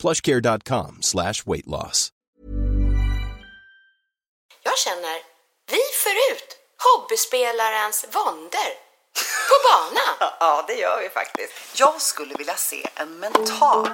plushcare.com slash weight loss. Jag känner, vi förut, hobbyspelarens vonder. På banan. Ja, det gör vi faktiskt. Jag skulle vilja se en mental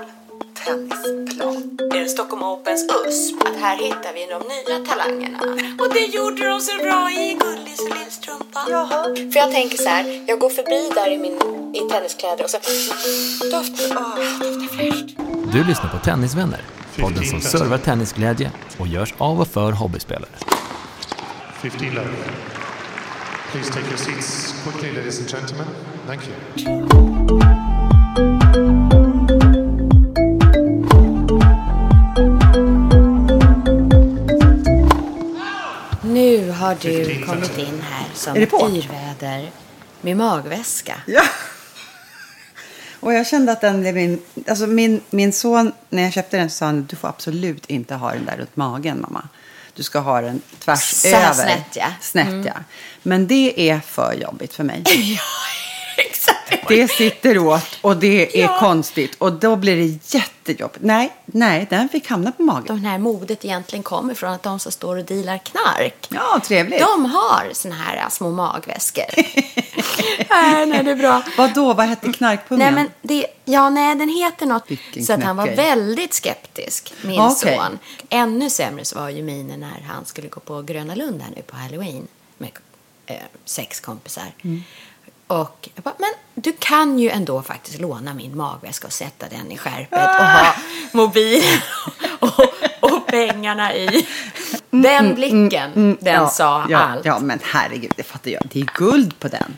tennisplan. Är det Stockholm Opens USP? Att här hittar vi de nya talangerna. Och det gjorde de så bra i Gullis och Lillstrumpa. Jaha. För jag tänker så här, jag går förbi där i, min, i tenniskläder och så doftar, åh, doftar fräscht. Du lyssnar på Tennisvänner, podden som servar tennisglädje och görs av och för hobbyspelare. 15 love. Please take your seats quickly, ladies and gentlemen. Thank you. Nu har du kommit in här som på? yrväder med magväska. Ja. Och jag kände att den blev min... Alltså min, min son, när jag köpte den så sa han du får absolut inte ha den där runt magen mamma. Du ska ha den tvärs Så över. snett, ja. Snett ja. Men det är för jobbigt för mig. ja, exakt. Det sitter åt och det är Ja. konstigt. Och då blir det jättejobbigt. Nej, nej, den fick hamna på magen. De här modet egentligen kommer från att de som står och dealar knark. Ja, trevligt. De har såna här äh, små magväskor. nej, nej, det är bra. Vad då? Vad hette knarkpungen? Nej, men det, ja, nej, den heter något. Vilken så att han var väldigt skeptisk, min Okej. son. Ännu sämre så var ju minen när han skulle gå på Gröna Lund här nu på Halloween med eh, sex kompisar. Mm. Och jag bara, men du kan ju ändå faktiskt låna min magväska och sätta den i skärpet och ha mobilen och, och pengarna i. Den blicken, den Mm, ja, sa ja, allt. Ja, men herregud, det fattar jag. Det är guld på den.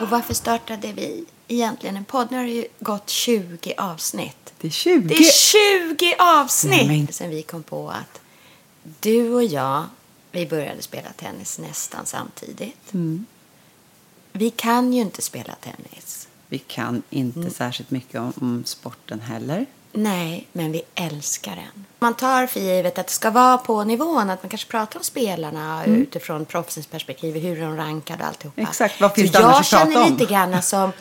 Och varför startade vi egentligen en podd? Nu har det ju gått 20 avsnitt. Det är 20. Det är 20 avsnitt Nej, men- sen vi kom på att du och jag, vi började spela tennis nästan samtidigt. Mm. Vi kan ju inte spela tennis. Vi kan inte Mm. särskilt mycket om, om sporten heller. Nej, men vi älskar den. Man tar för givet att det ska vara på nivån, att man kanske pratar om spelarna utifrån proffsens perspektiv, hur de rankade och alltihopa. Mm. Exakt, vad finns så det jag annars prata känner lite grann som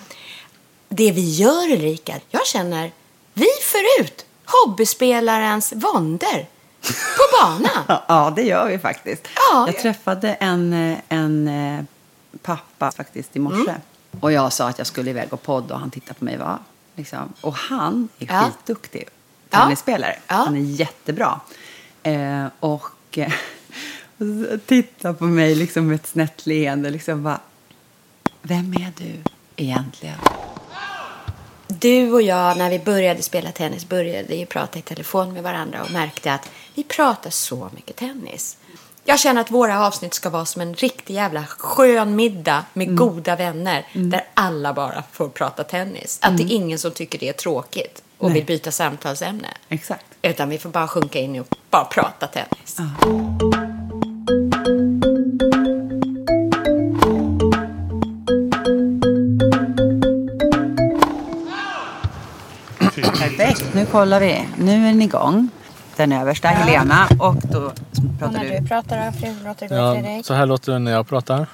det vi gör Ulrika. Jag känner, vi förut, hobbyspelarens vonder på banan. Ja, det gör vi faktiskt. Ja. Jag träffade en, en eh, pappa faktiskt i morse. Mm. Och jag sa att jag skulle iväg och podda och han tittade på mig. Va? Liksom. Och han är Ja. skitduktig tennisspelare. Ja. Han är jättebra. Eh, och eh, och tittar på mig liksom med ett snett leende. Liksom bara, Vem är du egentligen? Du och jag, när vi började spela tennis, började ju prata i telefon med varandra och märkte att vi pratar så mycket tennis. Jag känner att våra avsnitt ska vara som en riktig jävla skön middag med Mm. goda vänner där alla bara får prata tennis. Att det är ingen som tycker det är tråkigt och Mm. Nej. vill byta samtalsämne. Exakt. Utan vi får bara sjunka in och bara prata tennis. Perfekt, kollar vi. Nu är den igång. Den översta, Helena. Och då pratar du. pratar då, Fredrik, låter det Ja, så här låter det när jag pratar.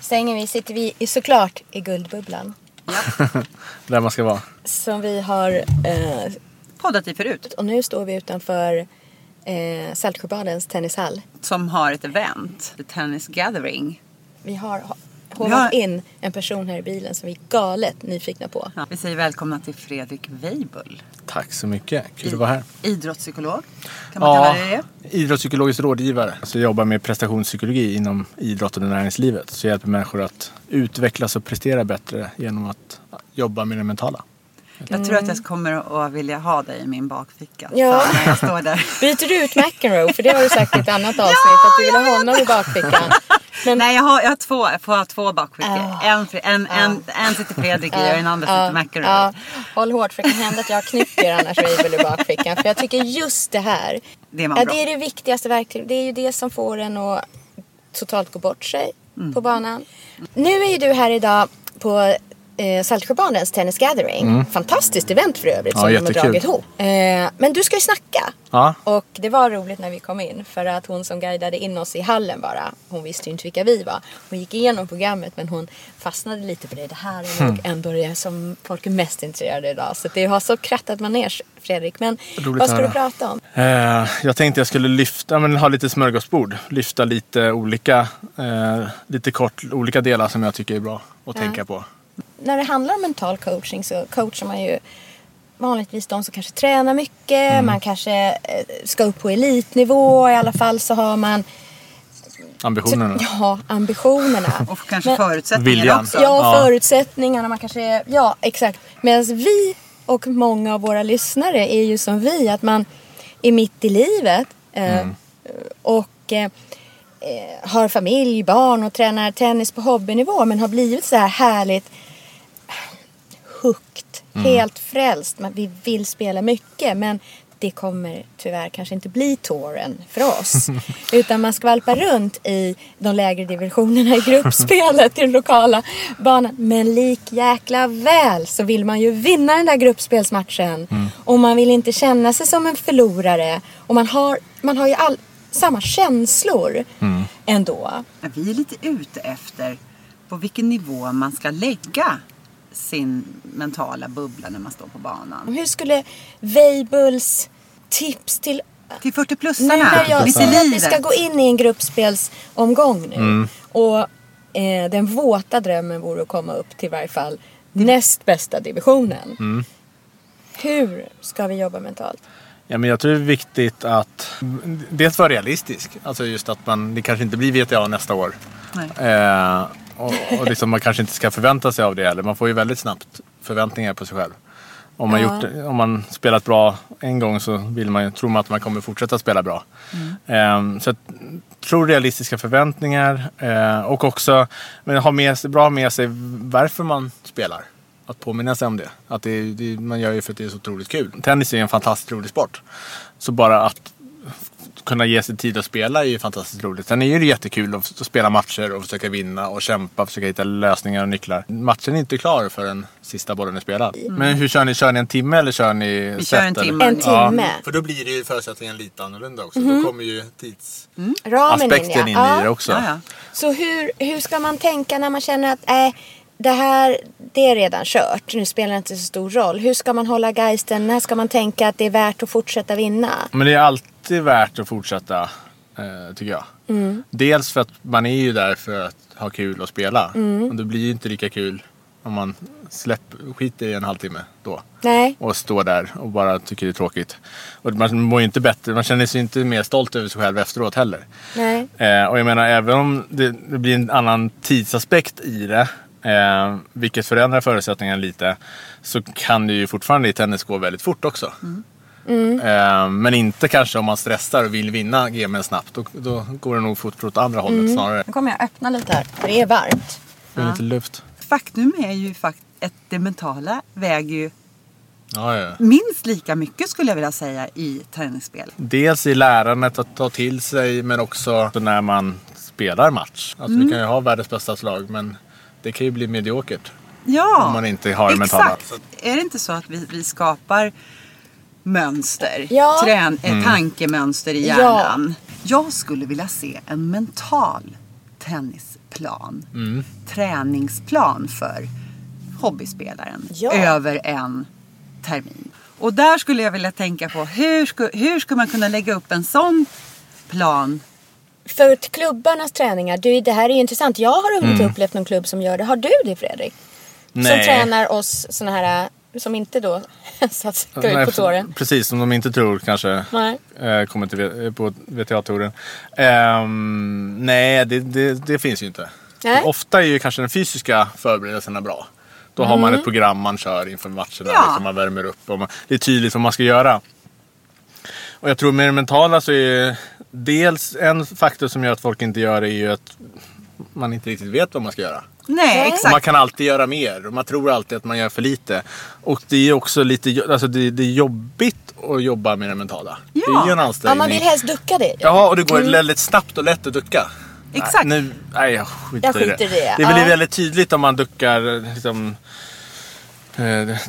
Stänger vi, sitter vi såklart i Guldbubblan. Där man ska vara. Som vi har eh, Poddat i förut. Och nu står vi utanför eh, Saltsjöbadens tennishall. Som har ett event. The Tennis Gathering. Vi har håvat har- in en person här i bilen som vi är galet nyfikna på. Ja, vi säger välkomna till Fredrik Weibull. Tack så mycket. Kul att vara här. Idrottspsykolog. Kan man kalla det det? idrottspsykologisk rådgivare. Så jag jobbar med prestationspsykologi inom idrotten och näringslivet. Så jag hjälper människor att utvecklas och prestera bättre genom att jobba med det mentala. Jag tror att jag kommer att vilja ha dig i min bakficka. Ja. När jag står där. Byter du ut McEnroe? För det har du sagt i ett annat avsnitt att du vill ha honom i bakfickan. Men- Nej, jag har, jag har två, jag får ha två bakfickor. Ah. En, en, en, en sitter Fredrik i och den andra sitter McEnroe ja, håll hårt för det kan hända att jag knycker annars Rabel i bakfickan. För jag tycker just det här. Det är ja, det är det viktigaste verktyget. Det är ju det som får en att totalt gå bort sig Mm. på banan. Nu är ju du här idag på eh, Saltsjöbadens Tennis Gathering. Fantastiskt event för övrigt Ja, som de har jättekul. dragit ihop. Eh, men du ska ju snacka. Ja. Och det var roligt när vi kom in för att hon som guidade in oss i hallen bara, hon visste ju inte vilka vi var. Hon gick igenom programmet men hon fastnade lite på det. Det här är nog ändå det som folk är mest intresserade av idag. Så det har så krattat manege Fredrik. Men Roligt vad ska du prata om? Eh, jag tänkte jag skulle lyfta, men ha lite smörgåsbord. Lyfta lite olika, eh, lite kort, olika delar som jag tycker är bra att tänka på. När det handlar om mental coaching så coachar man ju vanligtvis de som kanske tränar mycket. Mm. Man kanske eh, ska upp på elitnivå. I alla fall så har man Ambitionerna. ja, ambitionerna. Och kanske Men- förutsättningar Viljan. också. Ja, Ja. förutsättningarna. Man kanske, ja, exakt. Medan vi och många av våra lyssnare är ju som vi. Att man är mitt i livet. Eh, Och eh, eh, har familj, barn och tränar tennis på hobbynivå. Men har blivit så här härligt hooked. Helt frälst. Men vi vill spela mycket. Men det kommer tyvärr kanske inte bli touren för oss. Utan man skvalpar runt i de lägre divisionerna i gruppspelet i den lokala banan. Men lik jäkla väl så vill man ju vinna den där gruppspelsmatchen. Och man vill inte känna sig som en förlorare. Och man har, man har ju all, samma känslor ändå. Men Vi är lite ute efter på vilken nivå man ska lägga sin mentala bubbla när man står på banan. Hur skulle Weibuls tips till Till 40 Nu när jag säger att vi ska gå in i en gruppspelsomgång nu. Och eh, den våta drömmen vore att komma upp till i varje fall näst bästa divisionen. Hur ska vi jobba mentalt? Ja, men jag tror det är viktigt att dels vara realistisk. Alltså just att man, det kanske inte blir VTA nästa år. Nej. Eh, och och liksom man kanske inte ska förvänta sig av det heller. Man får ju väldigt snabbt förväntningar på sig själv. Om man, Ja. gjort, om man spelat bra en gång så vill man, tror man att man kommer fortsätta spela bra. Eh, så att, tror realistiska förväntningar eh, och också men ha med sig, bra med sig varför man spelar. Att påminna sig om det. Att det, det, man gör ju för att det är så otroligt kul. Tennis är en fantastiskt rolig sport. Så bara att kunna ge sig tid att spela är ju fantastiskt roligt. Sen är det jättekul att att spela matcher och försöka vinna och kämpa, försöka hitta lösningar och nycklar. Matchen är inte klar förrän sista bollen är spelad. Men hur kör ni? Kör ni en timme eller kör ni Vi set, kör en eller? timme. En timme. För då blir det ju förutsättningen lite annorlunda också. Då kommer ju tidsaspekten Ramen in, ja. in Ja. i det också. Ja, ja. Så hur, hur ska man tänka när man känner att äh, det här det är redan kört. Nu spelar det inte så stor roll. Hur ska man hålla geisten? När ska man tänka att det är värt att fortsätta vinna? Men det är alltid värt att fortsätta, eh, tycker jag. Mm. Dels för att man är ju där för att ha kul och spela. Mm. Och det blir ju inte lika kul om man släpper, skiter i en halvtimme då. Nej. Och står där och bara tycker det är tråkigt. Och man mår ju inte bättre, man känner sig inte mer stolt över sig själv efteråt heller. Nej. Eh, och jag menar även om det, det blir en annan tidsaspekt i det. Eh, vilket förändrar förutsättningarna lite. Så kan det ju fortfarande i tennis gå väldigt fort också. Eh, men inte kanske om man stressar och vill vinna gamen snabbt. Då, då går det nog fort åt andra hållet snarare. Nu kommer jag öppna lite här. För det är varmt. Det är lite luft. Faktum är ju fakt att det mentala väger ju Ja, ja. minst lika mycket skulle jag vilja säga i tennisspel. Dels i lärandet att ta till sig men också när man spelar match. Alltså vi kan ju ha världens bästa slag men det kan ju bli mediokert. Ja, Om man inte har det mentala. Exakt. Är det inte så att vi, vi skapar mönster, Ja. trän, eh, Mm. tankemönster i Ja. hjärnan? Jag skulle vilja se en mental tennisplan. Mm. Träningsplan för hobbyspelaren Ja. över en termin. Och där skulle jag vilja tänka på hur ska, hur ska man kunna lägga upp en sån plan För klubbarnas träningar, du, det här är ju intressant. Jag har Mm. inte upplevt någon klubb som gör det. Har du det Fredrik? Som Nej. tränar oss såna här, som inte då så att gå ut på tåren. Precis, som de inte tror kanske Nej. eh, kommer till på VTA-touren. Ehm, nej, det, det, det finns ju inte. Nej. Ofta är ju kanske den fysiska förberedelserna bra. Då har Mm. man ett program man kör inför matcherna. Ja. Liksom man värmer upp och man, det är tydligt vad man ska göra. Och jag tror med det mentala så är dels en faktor som gör att folk inte gör det är ju att man inte riktigt vet vad man ska göra. Nej, Och exakt. man kan alltid göra mer och man tror alltid att man gör för lite. Och det är också lite alltså det, det är jobbigt att jobba med det mentala. Det är ju en Ja, ansträngning. man vill helst ducka det. Ja, och det går väldigt snabbt och lätt att ducka. Exakt. Nej, nu, nej jag skiter, Jag skiter i det. det, Det blir ja. väldigt tydligt om man duckar liksom,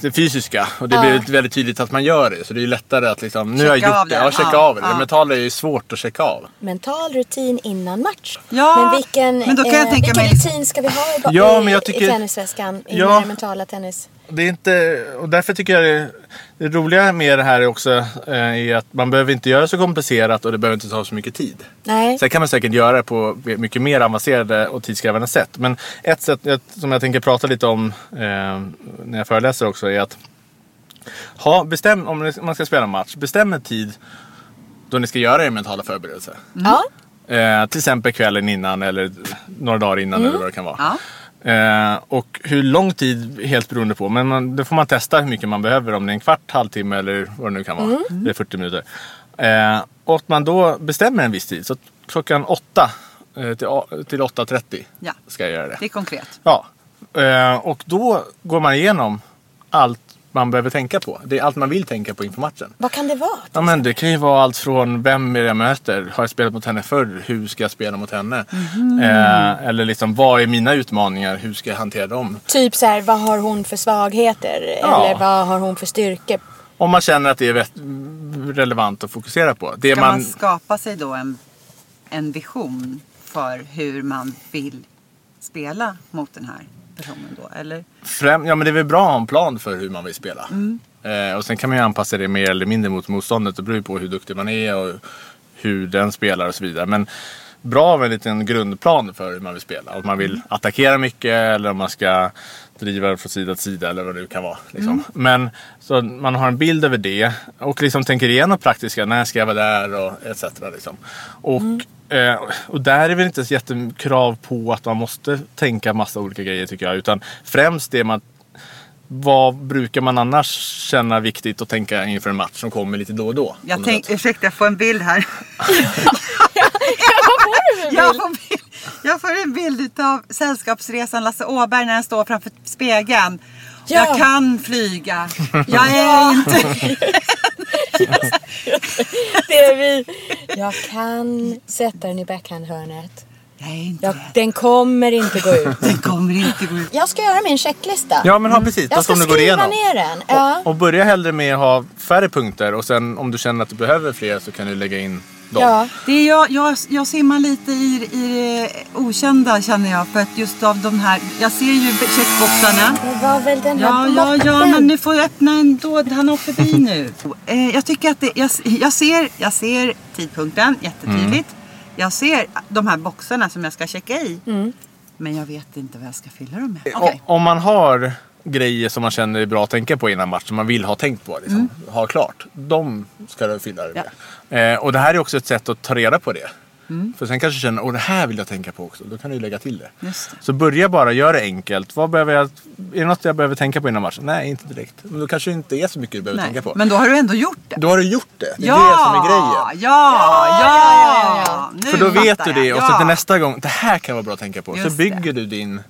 det fysiska. Och det blir väldigt tydligt att man gör det. Så det är lättare att liksom, nu har jag gjort det. det. Ja, checka Ja, av det. ja. Det mentala är ju svårt att checka av. Mental rutin innan match. Ja, men vilken, men då kan jag tänka vilken mig rutin ska vi ha i, Ja, i, men jag tycker- i tennisväskan? I Ja. den mentala tennis? Det är inte, och därför tycker jag det, det roliga med det här är också eh, är att man behöver inte göra så komplicerat och det behöver inte ta så mycket tid. Nej. Sen kan man säkert göra det på mycket mer avancerade och tidskrävande sätt. Men ett sätt ett- som jag tänker prata lite om eh, när jag föreläser också är att ha, bestäm, om man ska spela en match, bestäm en tid då ni ska göra er mentala förberedelse. Ja. Eh, till exempel kvällen innan eller några dagar innan eller vad det kan vara. Ja. Eh, och hur lång tid helt beroende på. Men man, då får man testa hur mycket man behöver. Om det är en kvart, halvtimme eller vad det nu kan vara. Det är 40 minuter. Eh, och att man då bestämmer en viss tid. Så klockan 8 eh, till, till 8.30 Ja. ska jag göra det. Det är konkret. Ja. Eh, och då går man igenom allt man behöver tänka på. Det är allt man vill tänka på inför matchen. Vad kan det vara? Ja, men det kan ju vara allt från vem är det jag möter? Har jag spelat mot henne förr? Hur ska jag spela mot henne? Eh, eller liksom, vad är mina utmaningar? Hur ska jag hantera dem? Typ så här, vad har hon för svagheter? Ja. Eller vad har hon för styrkor? Om man känner att det är relevant att fokusera på. Det Ska man... man, skapa sig då en, en vision för hur man vill spela mot den här personen då? Eller? främ, ja, men det är väl bra att ha en plan för hur man vill spela. Eh, och sen kan man ju anpassa det mer eller mindre mot motståndet. Det beror ju på hur duktig man är och hur den spelar och så vidare. Men bra med en liten grundplan för hur man vill spela. Om man vill attackera mycket eller om man ska driva från sida till sida eller vad det nu kan vara. Liksom. Men så man har en bild över det och liksom tänker igenom praktiska. När ska jag vara där och etc. Liksom. Och, eh, och där är väl inte så jättekrav på att man måste tänka massa olika grejer tycker jag. Utan främst det man vad brukar man annars känna viktigt att tänka inför en match som kommer lite då och då? Jag tänk, ursäkta, jag får en bild här. jag, får bild, jag får en bild av Sällskapsresan Lasse Åberg när han står framför spegeln. Ja. Jag kan flyga. Jag är inte... Det är vi. Jag kan sätta den i backhandhörnet. Jag är inte Jag, den kommer inte gå ut. Den kommer inte gå ut. Jag ska göra min checklista. Ja men ha precis, Jag ska som du går skriva igenom. ner den. Ja. Och, och börja hellre med att ha färre punkter och sen om du känner att du behöver fler så kan du lägga in dem. Ja. Det är jag, jag, jag simmar lite i, i det okända känner jag. För att just av de här, jag ser ju checkboxarna. Det var väl den Ja, här ja, ja, men nu får jag öppna ändå. Han åker förbi nu. Eh, jag tycker att det, jag, jag, ser, jag ser tidpunkten jättetydligt. Jag ser de här boxarna som jag ska checka i. Men jag vet inte vad jag ska fylla dem med. Okej. Och, om man har grejer som man känner är bra att tänka på innan match, som man vill ha tänkt på, liksom, ha klart. De ska du fylla det med. Eh, och det här är också ett sätt att ta reda på det. För sen kanske du känner, åh det här vill jag tänka på också. Då kan du lägga till det. Det. Så börja bara, gör det enkelt. Vad behöver jag, är det något jag behöver tänka på innan matchen? Nej, inte direkt. Men då kanske det inte är så mycket du behöver tänka på. Men då har du ändå gjort det. Då har du gjort det. Det är ja, det som är grejen. Ja, ja, ja, ja. Nu För då vet du det och så Ja. till nästa gång, det här kan vara bra att tänka på. Just så bygger du din,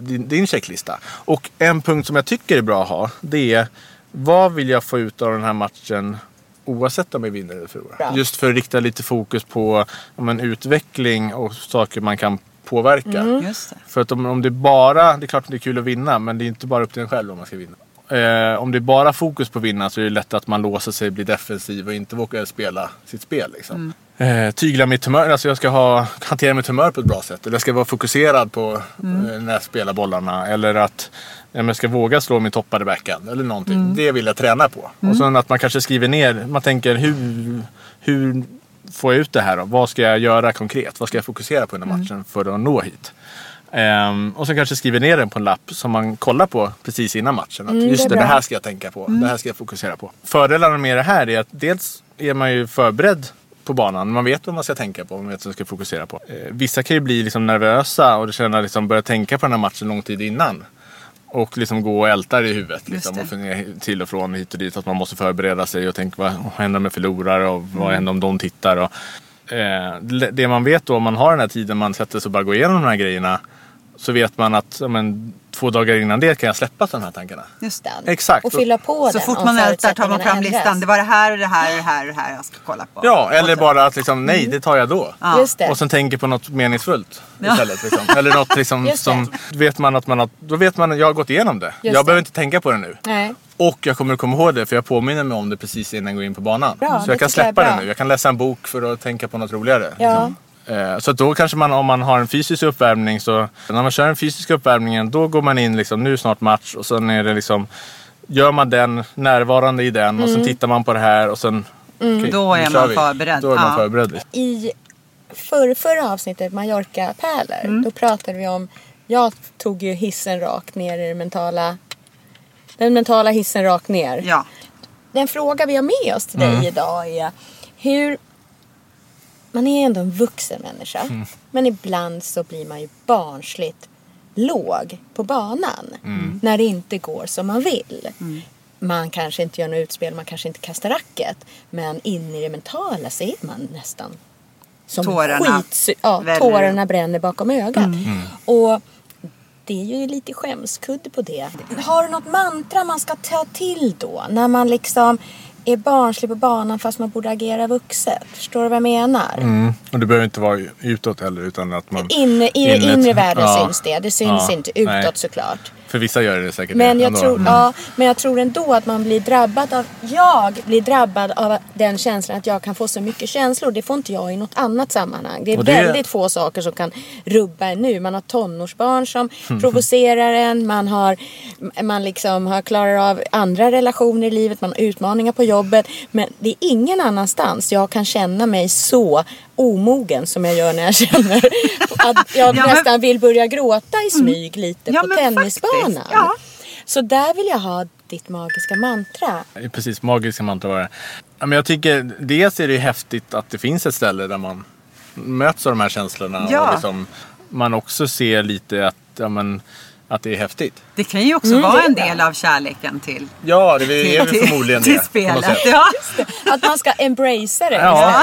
din, din checklista. Och en punkt som jag tycker är bra att ha, det är vad vill jag få ut av den här matchen oavsett om jag vinner eller förlorar. Bra. Just för att rikta lite fokus på om en utveckling och saker man kan påverka. Mm. För att om, om det bara, det är klart att det är kul att vinna men det är inte bara upp till en själv om man ska vinna. Eh, om det är bara fokus på att vinna så är det lätt att man låser sig, blir defensiv och inte vågar spela sitt spel. Liksom. Eh, tygla mitt humör, alltså jag ska ha, hantera mitt humör på ett bra sätt. Eller jag ska vara fokuserad på eh, när jag spelar bollarna. Eller att ja, jag ska våga slå min toppade backhand. Eller någonting. Det vill jag träna på. Och sen att man kanske skriver ner, man tänker hur, hur får jag ut det här då? Vad ska jag göra konkret? Vad ska jag fokusera på den här matchen för att nå hit? Ehm, och så kanske skriver ner den på en lapp som man kollar på precis innan matchen. Att just det det, här ska jag tänka på. Det här ska jag fokusera på. Fördelarna med det här är att dels är man ju förberedd på banan. Man vet vad man ska tänka på. Man vet vad man ska fokusera på. Eh, vissa kan ju bli liksom nervösa och känna liksom börja tänka på den här matchen lång tid innan. Och liksom gå och älta det i huvudet. Liksom, och fundera till och från hit och dit. Att man måste förbereda sig och tänka vad händer om jag förlorar och vad händer om de tittar. Och, eh, det- det man vet då om man har den här tiden man sätter sig och bara går igenom de här grejerna. Så vet man att men, två dagar innan det kan jag släppa de här tankarna. Just Den. Exakt. Och fylla på Så den fort man ältar tar man fram ändras. listan. Det var det här och det här och det här och det här jag ska kolla på. Ja, eller bara att liksom, nej det tar jag då. Ja. Just det. Och sen tänker på något meningsfullt Ja. istället. Liksom. Eller något liksom Just det. som, vet man att man har, då vet man att jag har gått igenom det. jag det. behöver inte tänka på det nu. Nej. Och jag kommer att komma ihåg det för jag påminner mig om det precis innan jag går in på banan. Bra, så det jag kan tycker jag släppa det nu. Jag kan läsa en bok för att tänka på något roligare. Ja. liksom. Eh, Så att då kanske man, om man har en fysisk uppvärmning så när man kör den fysiska uppvärmningen då går man in liksom, nu är snart match och sen är det liksom Gör man den, närvarande i den och Mm. sen tittar man på det här och sen okej, Då är man vi. förberedd. Då är man Ja. förberedd. I för, förra avsnittet, Mallorca-pärlor, Mm. då pratade vi om... Jag tog ju hissen rakt ner i den mentala... Den mentala hissen rakt ner. Ja. Den fråga vi har med oss till dig Mm. idag är hur... Man är ändå en vuxen människa. Mm. Men ibland så blir man ju barnsligt låg på banan. Mm. När det inte går som man vill. Man kanske inte gör något utspel, man kanske inte kastar racket. Men in i det mentala så är man nästan som Tårarna skit, ja, tårarna bränner bakom ögat. Och det är ju lite skämskudde på det. Har du något mantra man ska ta till då? När man liksom är barnslig på banan fast man borde agera vuxet. Förstår du vad jag menar? Mm. Och det behöver inte vara utåt heller utan att man... Inne, I den inre världen ja. syns det. Det syns Ja, inte utåt nej. såklart. För vissa gör det säkert Men jag, tror, Mm. ja, men jag tror ändå att man blir drabbad av... Jag blir drabbad av den känslan att jag kan få så mycket känslor. Det får inte jag i något annat sammanhang. Det är det- väldigt få saker som kan rubba en nu. Man har tonårsbarn som Mm. provocerar en. Man, har, man liksom har klarar av andra relationer i livet. Man har utmaningar på jobbet. Men det är ingen annanstans jag kan känna mig så omogen som jag gör när jag känner att jag Ja, men- nästan vill börja gråta i smyg lite Ja, på tennisbanan. ja. Så där vill jag ha ditt magiska mantra. Precis, magiska mantra var det. Men jag tycker dels är det ju häftigt att det finns ett ställe där man möts av de här känslorna. Ja. Och liksom, man också ser lite att, ja, men, att det är häftigt. Det kan ju också Mm, vara en del av kärleken till, Ja, det är väl till, förmodligen till det. spelet. Ja. Att man ska embracea det Ja.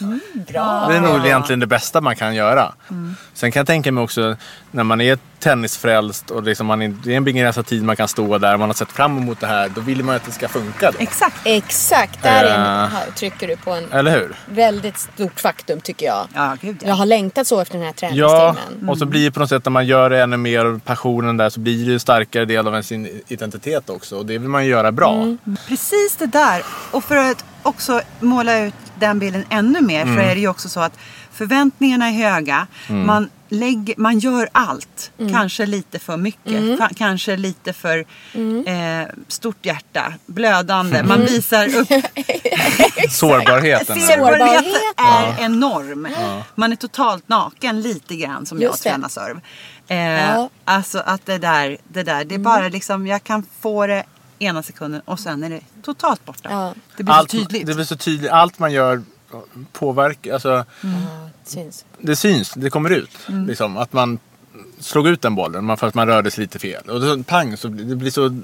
Mm, bra. Det är nog egentligen det bästa man kan göra. Mm. Sen kan jag tänka mig också när man är tennisfrälst och liksom man är, det är en begränsad tid man kan stå där man har sett fram emot det här. Då vill man ju att det ska funka. Då. Exakt. Exakt, där en, här trycker du på en Eller hur? väldigt stort faktum tycker jag. Ja, gud ja. Jag har längtat så efter den här Ja, träningstimmen. och så blir det på något sätt när man gör det ännu mer och passionen där så blir det ju en starkare del av ens identitet också. Och det vill man ju göra bra. Mm. Precis det där. Och för att också måla ut den bilden ännu mer Mm. så är det ju också så att förväntningarna är höga. Mm. Man, lägger, man gör allt. Mm. Kanske lite för mycket. Fa- Kanske lite för Mm. eh, stort hjärta. Blödande. Man visar upp Sårbarheten. Sårbarheten är enorm. Man är totalt naken lite grann som jag Just det. tränar serv. Eh, Ja. Alltså att det där, det där, det är bara liksom, jag kan få det ena sekunden och sen är det totalt borta. Ja. Det blir Allt, så tydligt. det blir så tydligt. Allt man gör påverkar. Alltså, Ja, det syns. det syns, det kommer ut. Mm. Liksom, att man slog ut den bollen för att man rörde sig lite fel. Och då, pang, så det blir så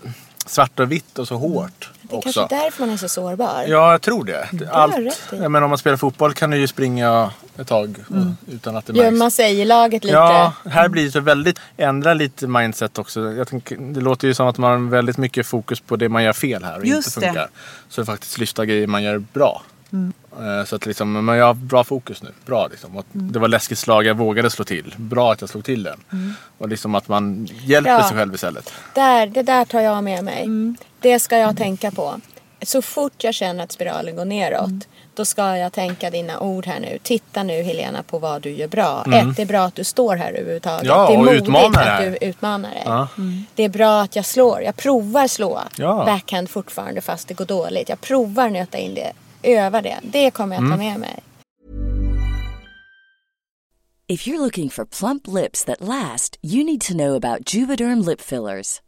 svart och vitt och så hårt. Det är också. kanske därför man är så sårbar. Ja, jag tror det. har Allt, jag menar, om man spelar fotboll kan du ju springa ett tag och, utan att det märks. Gömma sig i laget lite. Ja, här blir det så väldigt, ändra lite mindset också. Jag tänker, det låter ju som att man har väldigt mycket fokus på det man gör fel här och Just inte det. funkar. Så faktiskt lyfta grejer man gör bra. Eh, Så att liksom, men jag har bra fokus nu. Bra liksom. Och Det var läskigt slag, jag vågade slå till. Bra att jag slog till den. Och liksom att man hjälper Bra. sig själv istället. Där, det där tar jag med mig. Det ska jag tänka på. Så fort jag känner att spiralen går neråt. Då ska jag tänka dina ord här nu. Titta nu Helena på vad du gör bra. Ett, det är bra att du står här överhuvudtaget. Ja, det är och modigt utmanar att här. du utmanar dig. Ja. Det är bra att jag slår. Jag provar slå Ja. backhand fortfarande fast det går dåligt. Jag provar nöta in det. Öva det. Det kommer jag ta med mig. If you're looking for plump lips that last, you need to know about Juvederm lip fillers.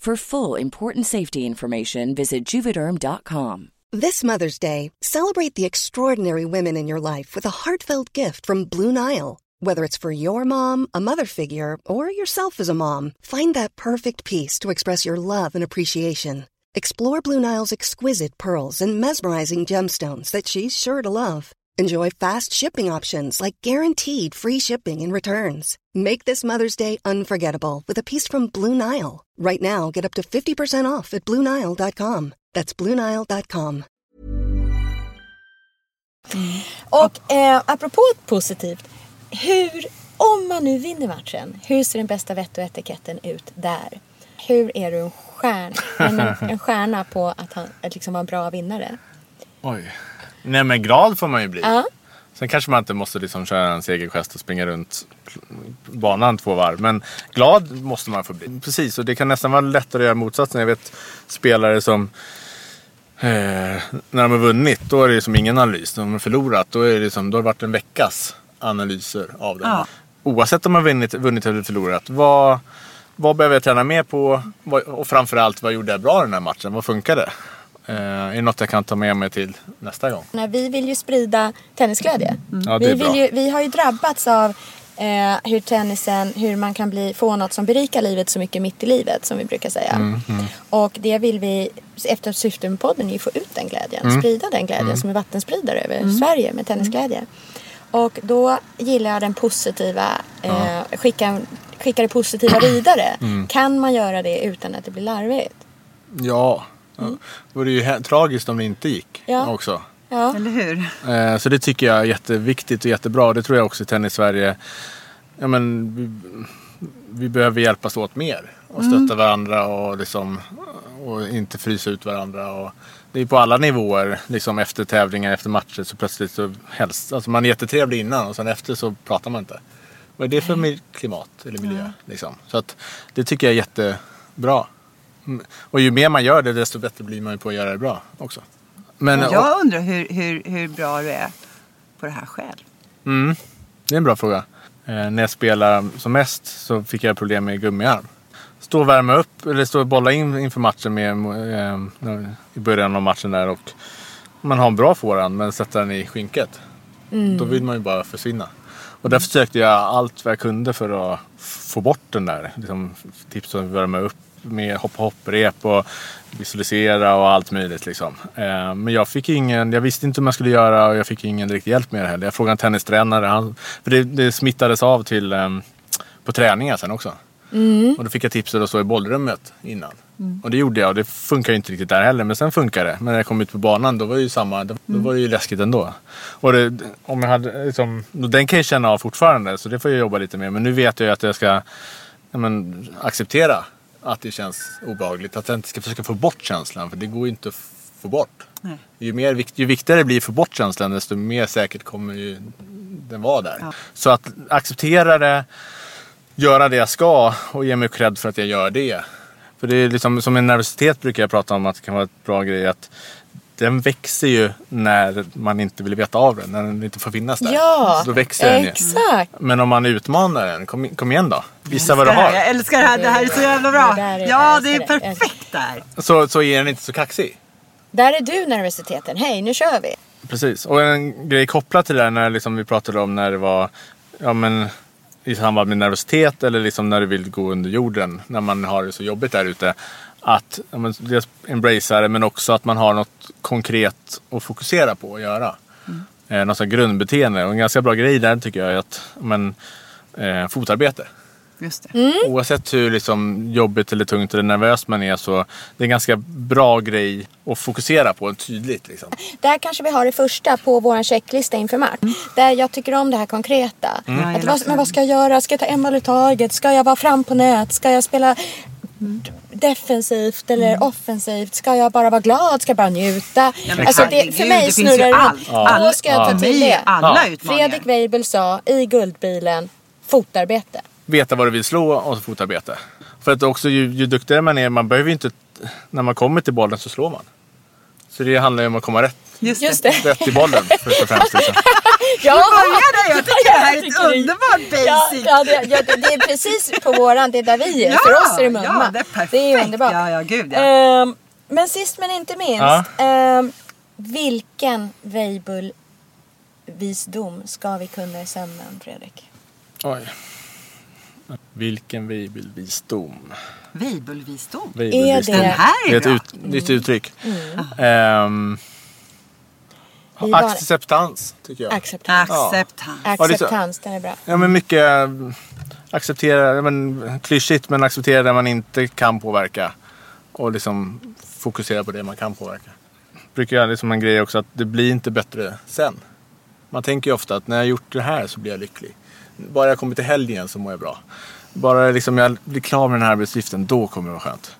For full important safety information, visit juvederm.com. This Mother's Day, celebrate the extraordinary women in your life with a heartfelt gift from Blue Nile. Whether it's for your mom, a mother figure, or yourself as a mom, find that perfect piece to express your love and appreciation. Explore Blue Nile's exquisite pearls and mesmerizing gemstones that she's sure to love. Enjoy fast shipping options like guaranteed free shipping and returns. Make this Mother's Day unforgettable with a piece from Blue Nile. Right now, get up to 50% off at BlueNile.com. That's BlueNile.com. Och eh, apropå positivt. Hur, om man nu vinner matchen, hur ser den bästa vett och etiketten ut där? Hur är du en stjärna, en, en stjärna på att han att liksom vara en bra vinnare? Oj. Nej men glad får man ju bli. Ja. Sen kanske man inte måste liksom köra en segergest och springa runt banan två varv. Men glad måste man få bli. Precis, och det kan nästan vara lättare att göra motsatsen. Jag vet spelare som eh, när de har vunnit, då är det som ingen analys. När de har förlorat, då, är det som, då har det varit en veckas analyser av det. Ja. Oavsett om man vunnit, vunnit eller förlorat. Vad, vad behöver jag träna mer på? Och framförallt, vad gjorde jag bra i den här matchen? Vad funkade? Eh, är det något jag kan ta med mig till nästa gång? Nej, vi vill ju sprida tennisglädje. Ja, det är vi, bra. vill ju, vi har ju drabbats av eh, hur tennisen, hur man kan bli, få något som berikar livet så mycket mitt i livet som vi brukar säga. Mm, Och det vill vi, efter syftet med podden, är ju få ut den glädjen. Mm. Sprida den glädjen som en vattenspridare över Sverige med tennisglädje. Och då gillar jag den positiva, eh, skicka, skicka det positiva vidare. Mm. Kan man göra det utan att det blir larvigt? Ja. Ja. Det vore ju tragiskt om det inte gick Ja. också. Ja. Eller hur? Eh, Så det tycker jag är jätteviktigt och jättebra. Det tror jag också i Tennis Sverige. Ja, men vi, vi behöver hjälpas åt mer. Och stötta varandra och, liksom, och inte frysa ut varandra. Och det är på alla nivåer. Liksom efter tävlingar, efter matcher så plötsligt så helst. Alltså man är jättetrevlig innan och sen efter så pratar man inte. Vad är det för klimat eller miljö? Liksom? Så att det tycker jag är jättebra. Mm. Och ju mer man gör det desto bättre blir man ju på att göra det bra också. Men, Och jag undrar hur, hur, hur bra du är på det här själv. Mm, det är en bra fråga. Eh, när jag spelade som mest så fick jag problem med gummiarm. Stå och värma upp, eller stå och bolla in inför matchen med, eh, i början av matchen där och man har en bra forehand men sätter den i skynket. Då vill man ju bara försvinna. Och därför försökte jag allt vad jag kunde för att få bort den där. Liksom, tips om att värma upp med hoppa hopprep och visualisera och allt möjligt. Liksom. Eh, men jag fick ingen, jag visste inte hur man skulle göra och jag fick ingen riktig hjälp med det heller. Jag frågade en tennistränare. Han, för det, det smittades av till ehm, på träningar sen också. Och då fick jag tipset att stå i bollrummet innan. Och det gjorde jag och det funkar ju inte riktigt där heller. Men sen funkar det. Men när jag kom ut på banan då var det ju samma. Då, då var det ju läskigt ändå. Och det, om jag hade, liksom, den kan jag känna av fortfarande. Så det får jag jobba lite med. Men nu vet jag ju att jag ska ja, men, acceptera att det känns obehagligt. Att jag inte ska försöka få bort känslan. För det går ju inte att få bort. Nej. Ju, mer, ju viktigare det blir att få bort känslan desto mer säkert kommer ju den vara där. Ja. Så att acceptera det göra det jag ska och ge mig cred för att jag gör det. För det är liksom, som en nervositet brukar jag prata om att det kan vara ett bra grej att den växer ju när man inte vill veta av den, när den inte får finnas där. Ja, Så då växer den ju. exakt. Men om man utmanar den, kom, kom igen då. Visa vad du har. jag älskar det här, det här är så jävla bra. Det är- Ja, det är perfekt där. Så, så är den inte så kaxig. Där är du nervositeten. Hej, nu kör vi. Precis. Och en grej kopplat till det där när liksom vi pratade om när det var ja, men, i samband med nervositet eller liksom när du vill gå under jorden. När man har det så jobbigt där ute. Att ja, men, dels embracea det men också att man har något konkret att fokusera på att göra. Mm. Eh, något sånt grundbeteende. Och en ganska bra grej där tycker jag är att men, eh, fotarbete. Just det. Oavsett hur liksom, jobbigt eller tungt eller nervöst man är så det är en ganska bra grej att fokusera på tydligt. Liksom. Där kanske vi har det första på vår checklista inför match. Där jag tycker om det här konkreta. Jag Att vad, men vad ska jag göra? Ska jag ta en boll i taget? Ska jag vara fram på nät? Ska jag spela defensivt eller offensivt? Ska jag bara vara glad? Ska jag bara njuta? men alltså det, för mig det snurrar det allt. runt. Ja. Då ska jag ta till det. alla Ja. utmaningar. Fredrik Weibel sa i Guldbilen, fotarbete. Veta vad du vill slå och fotarbete. För att också ju, ju duktigare man är, man behöver ju inte... När man kommer till bollen så slår man. Så det handlar ju om att komma rätt, Just, Just det. rätt i bollen först och främst. Liksom. Ja, där, jag tycker det här är ett underbart Ja, basic. ja, det, ja, det det är precis på våran, det är där vi är. Ja, För oss är det mumma. ja, det är perfekt. Det är underbart. Ja, ja, gud, ja. Ehm, men sist men inte minst. Ja. ehm, vilken Weibull-visdom ska vi kunna i sömnen, Fredrik? Oj. Vilken Weibull-visdom. Weibull-visdom. det- Den här Det är är ett bra. ut, nytt uttryck. Mm. Var- acceptans, tycker jag. Acceptans. Acceptans. Ja, det är. Acceptans, den är bra. Ja, men mycket eh, acceptera, men, klyschigt, men acceptera det man inte kan påverka. Och liksom fokusera på det man kan påverka. Brukar jag liksom en grej också att det blir inte bättre sen. Man tänker ju ofta att när jag gjort det här så blir jag lycklig. Bara jag kommer till helgen så mår jag bra. Bara liksom jag blir klar med den här arbetsuppgiften, då kommer det vara skönt.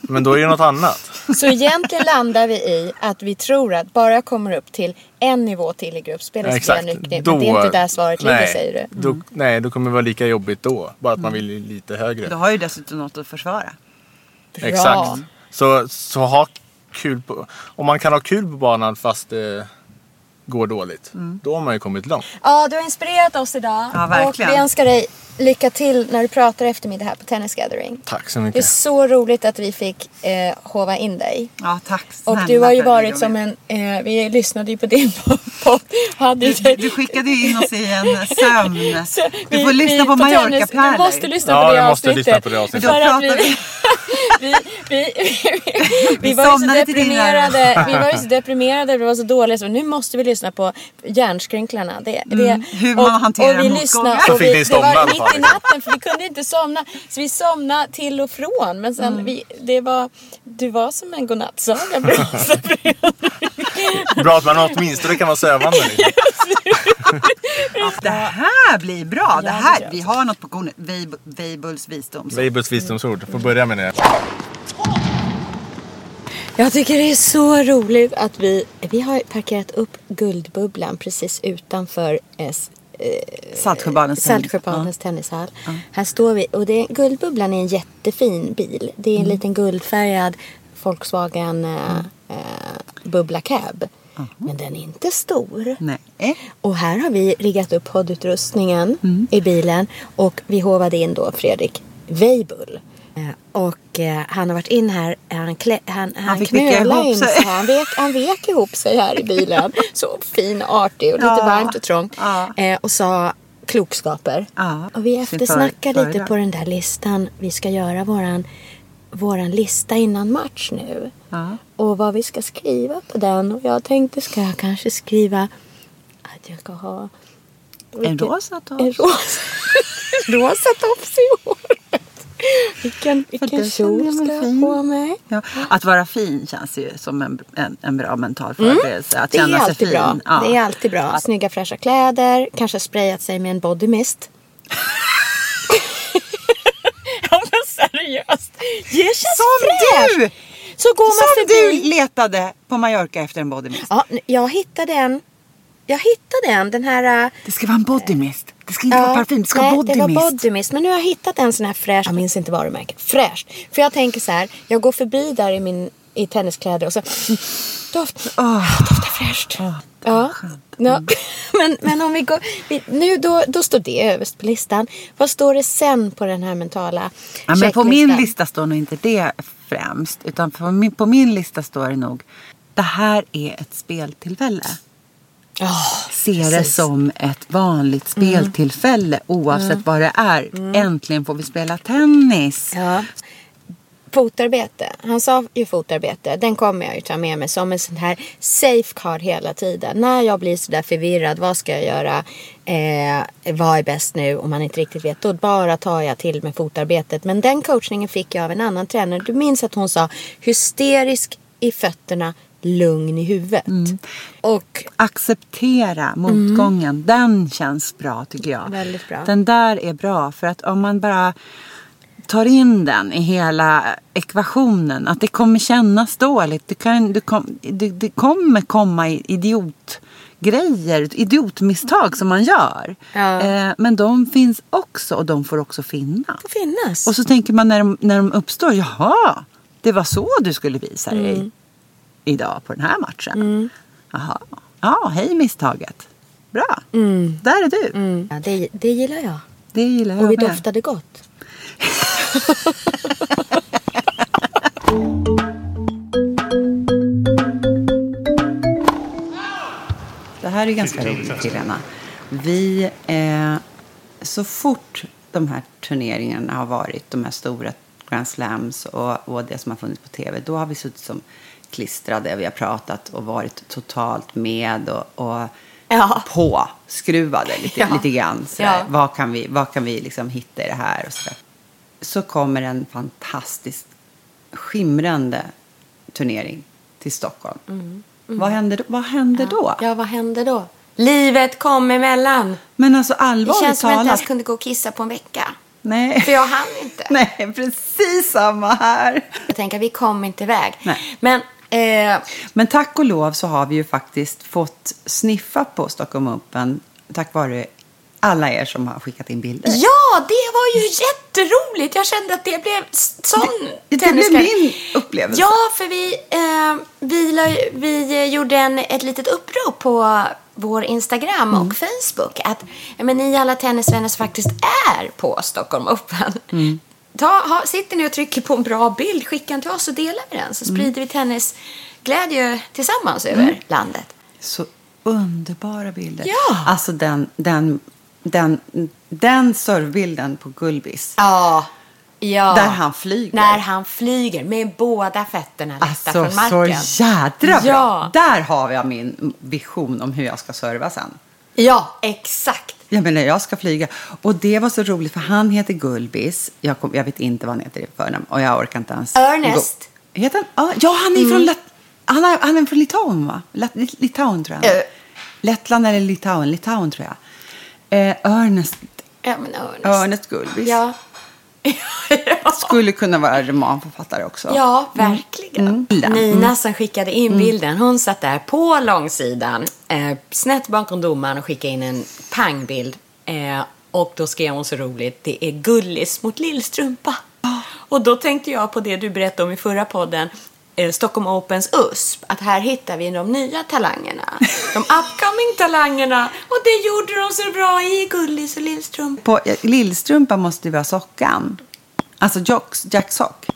Men då är det något annat. Så egentligen landar vi i att vi tror att bara jag kommer upp till en nivå till i gruppspelet så blir jag lycklig. Men det är inte där svaret ligger, nej, säger du. Då, nej, då kommer det vara lika jobbigt då. Bara att man vill lite högre. Du har ju dessutom något att försvara. Bra. Exakt. Så, så ha kul på... Om man kan ha kul på banan fast det går dåligt. Då har man ju kommit långt. Ja, du har inspirerat oss idag. Ja, och verkligen. vi önskar dig lycka till när du pratar eftermiddag här på Tennis Gathering. Tack så Det är mycket. så roligt att vi fick eh, hova in dig. Ja, tack Och snälla du har ju varit som en, eh, vi lyssnade ju på din podd. Du, du skickade ju in oss i en sömn. Så Du vi- får lyssna vi- på Du Mallorca-pärlor. måste lyssna Ja, på det jag måste avsnittet. lyssna på det avsnittet. För att vi, vi, vi, vi, Vi var ju så deprimerade. Vi var ju så deprimerade. Vi var så dåliga. Så nu måste vi lyssna på hjärnskrynklarna. Det, det, Mm, hur man hanterar och vi motgångar. lyssnade, Så och fick vi, Det var mitt i natten för vi kunde inte somna. Så vi somnade till och från. Men sen, vi, det var, du var som en godnattsaga. Bra att man åtminstone kan vara sövande. Liksom. Det här blir bra. Det Ja, här, vi har något på kornet. Weib- Weibuls visdom. Så. Weibulls visdomsord. Får börja med det. Jag tycker det är så roligt att vi, vi har parkerat upp Guldbubblan precis utanför eh, s- Saltsjöbadens. Saltsjöbadens tennishall. Här står vi och det, Guldbubblan är en jättefin bil. Det är en Mm. liten guldfärgad Volkswagen eh, eh, Bubbla Cab. Men den är inte stor. Nej. Och här har vi riggat upp poddutrustningen Mm. i bilen och vi hovade in då Fredrik Weibull. Eh, Och eh, han har varit in här, han, klä, han, han, vicka knölade in sig. Han vek, han vek ihop sig här i bilen. Så fin artig och lite Ja. varmt och trångt. Ja. Eh, och sa klokskaper. Ja, Och vi eftersnackar lite på den där listan. Vi ska göra våran, våran lista innan match nu. Och vad vi ska skriva på den. Och jag tänkte, ska jag kanske skriva att jag ska ha... En rosa topp. En rosa, rosa tops i håret. Vilken, vilken kjol ska jag fin. på mig? Ja. Att vara fin känns ju som en, en, en bra mental förberedelse. Att Det känna sig fin. bra. Ja. Det är alltid bra. Snygga fräscha kläder. Kanske sprayat sig med en body mist. ja men seriöst. Det känns Som fräscht. du! Så går man Som förbi. du letade på Mallorca efter en body mist. Ja, jag hittade en. Jag hittade en. Den här... äh, Det ska vara en body mist. Det ska inte vara parfym. Det ska vara nej, body det var mist. body mist. Men nu har jag hittat en sån här fräsch. Jag minns inte varumärket. Fräscht. För jag tänker så här. Jag går förbi där i min i tenniskläder och så doft, Åh. doftar fräscht. ja. Ja. men, men om vi går, vi, nu då, då står det överst på listan. Vad står det sen på den här mentala Ja, men på min lista står nog inte det främst. Utan på min, på min lista står det nog. Det här är ett speltillfälle. Ja, Se det. Mm. som ett vanligt speltillfälle oavsett vad det är. Äntligen får vi spela tennis. Ja. fotarbete. Han sa ju fotarbete. Den kommer jag ju ta med mig som en sån här safeguard hela tiden. När jag blir sådär förvirrad. Vad ska jag göra? Eh, vad är bäst nu? Om man inte riktigt vet. Då bara tar jag till med fotarbetet. Men den coachningen fick jag av en annan tränare. Du minns att hon sa hysterisk i fötterna. Lugn i huvudet. Och Acceptera motgången. Den känns bra tycker jag. Väldigt bra. Den där är bra. För att om man bara tar in den i hela ekvationen. Att det kommer kännas dåligt. Det, kan, det, kom, det, det kommer komma idiotgrejer, idiotmisstag som man gör. Ja. Eh, men de finns också och de får också finnas. får finnas. Och så tänker man när de, när de uppstår, jaha, det var så du skulle visa dig Mm. Idag på den här matchen. Jaha, ja, hej misstaget. Bra, där är du. ja, det, det gillar jag. Det gillar jag Och vi med. doftade gott. Det här är ganska roligt Helena. Vi, eh, så fort de här turneringarna har varit, de här stora Grand Slams och, och det som har funnits på tv, då har vi suttit som klistrade, vi har pratat och varit totalt med och, och Ja. på, skruvade lite, Ja. lite grann. Ja. Vad kan vi, vad kan vi liksom hitta i det här? Och sådär. Så kommer en fantastiskt skimrande turnering till Stockholm. Vad händer, vad händer då? Ja, vad hände då? Livet kom emellan. Men alltså Det allvarligt känns som att jag inte talat. ens kunde gå och kissa på en vecka. Nej. För jag hann inte. Nej, precis samma här. Jag tänker, vi kom inte iväg. Nej. Men, eh, Men tack och lov så har vi ju faktiskt fått sniffa på Stockholm Open tack vare alla er som har skickat in bilder. ja, det var ju jätteroligt. Jag kände att det blev sån Det- det blev min upplevelse. Ja, för vi, eh, vi, vi gjorde en, ett litet upprop på vår Instagram Mm. och Facebook. Att men ni alla tennisvänner som faktiskt är på Stockholm Open. Mm. Ta, ha, sitter ni och trycker på en bra bild, skicka den till oss så delar vi den. Så Mm. sprider vi tennisglädje tillsammans över landet. Så underbara bilder. Ja. Alltså den, den, den, den servebilden på Gullvis. Ja. ja. Där han flyger. När han flyger med båda fötterna lätta Alltså från så marken. jädra bra. Ja. Där har jag min vision om hur jag ska serva sen. Ja, exakt. Jag menar, jag ska flyga. Och det var så roligt för han heter Gulbis. Jag, kom, jag vet inte vad han heter i förnamn och jag orkar inte ens. Ernest. Gå. Heter han? Ja, han är från Lat- han är, han är från Litauen va? Lat- Litauen tror jag. Eh. Lettland eller Litauen? Litauen tror jag. Eh, Ernest, Ja, men Ernest. Ernest Gulbis. Ja. Ja. Skulle kunna vara romanförfattare också. Ja, verkligen. Mm. Nina som skickade in bilden, hon satt där på långsidan, eh, snett bakom domaren och skickade in en pangbild. Eh, och då skrev hon så roligt, det är Gullis mot Lillstrumpa. Och då tänkte jag på det du berättade om i förra podden, Stockholm Opens USP, att här hittar vi de nya talangerna. De upcoming talangerna. Och det gjorde de så bra i Gullis och Lillstrumpa. På eh, Lillstrumpa måste vi ha sockan. Alltså jocks, Jack Sock.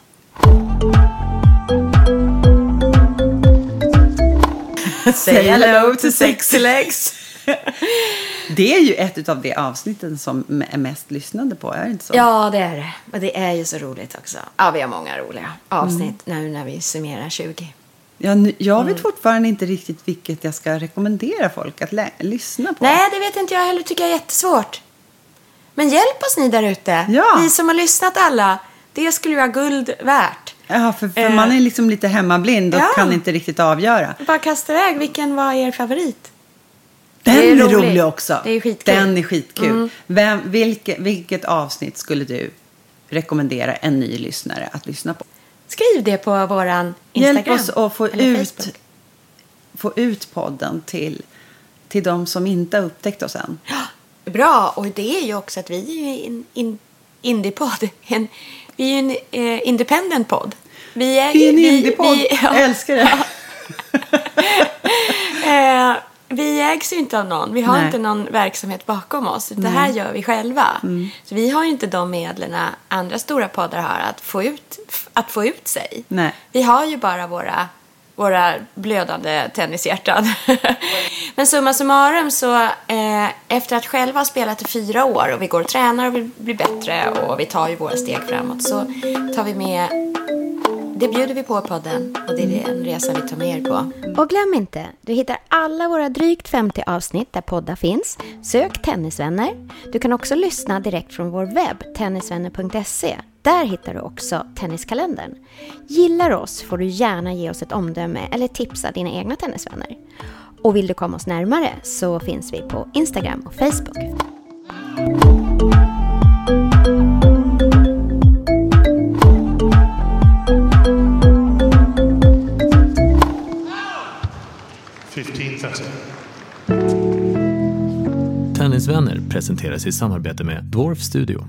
Say hello to sexy legs. Det är ju ett av de avsnitten som är mest lyssnade på, är det inte så? Ja, det är det. Och det är ju så roligt också. Ja, vi har många roliga avsnitt nu när vi summerar 20. Ja, nu- jag Mm. vet fortfarande inte riktigt vilket jag ska rekommendera folk att lyssna på. Nej, det vet inte jag heller. tycker jag är jättesvårt. Men hjälp oss ni där ute. Ja. Ni som har lyssnat alla. Det skulle ju vara guld värt. Ja, för, för Eh. man är liksom lite hemmablind och Ja. kan inte riktigt avgöra. Bara kasta iväg. Vilken var er favorit? Den är, är rolig. också. Det är skitkul. Mm. Den är skitkul. Vem, vilket, vilket avsnitt skulle du rekommendera en ny lyssnare att lyssna på? Skriv det på våran Instagram. Hjälp oss att få ut, Facebook. få ut podden till, till de som inte har upptäckt oss än. Bra, och det är ju också att vi är en in, indie-podd. En, vi är ju en eh, independent podd. Vi är, Vi är en indiepodd. Jag älskar det. Eh, vi ägs ju inte av någon. Vi har Nej. inte någon verksamhet bakom oss. Det här gör vi själva. Mm. Så vi har ju inte de medlen andra stora poddar har att få ut, att få ut sig. Nej. Vi har ju bara våra, våra blödande tennishjärtan. Men summa summarum så eh, efter att själva ha spelat i fyra år och vi går och tränar och vill bli bättre och vi tar ju våra steg framåt så tar vi med det bjuder vi på i podden och det är en resa vi tar med er på. Och glöm inte, du hittar alla våra drygt 50 avsnitt där poddar finns. Sök Tennisvänner. Du kan också lyssna direkt från vår webb, tennisvänner.se. Där hittar du också Tenniskalendern. Gillar oss får du gärna ge oss ett omdöme eller tipsa dina egna tennisvänner. Och vill du komma oss närmare så finns vi på Instagram och Facebook. Fifteen. Tennisvänner presenteras i samarbete med Dwarf Studio.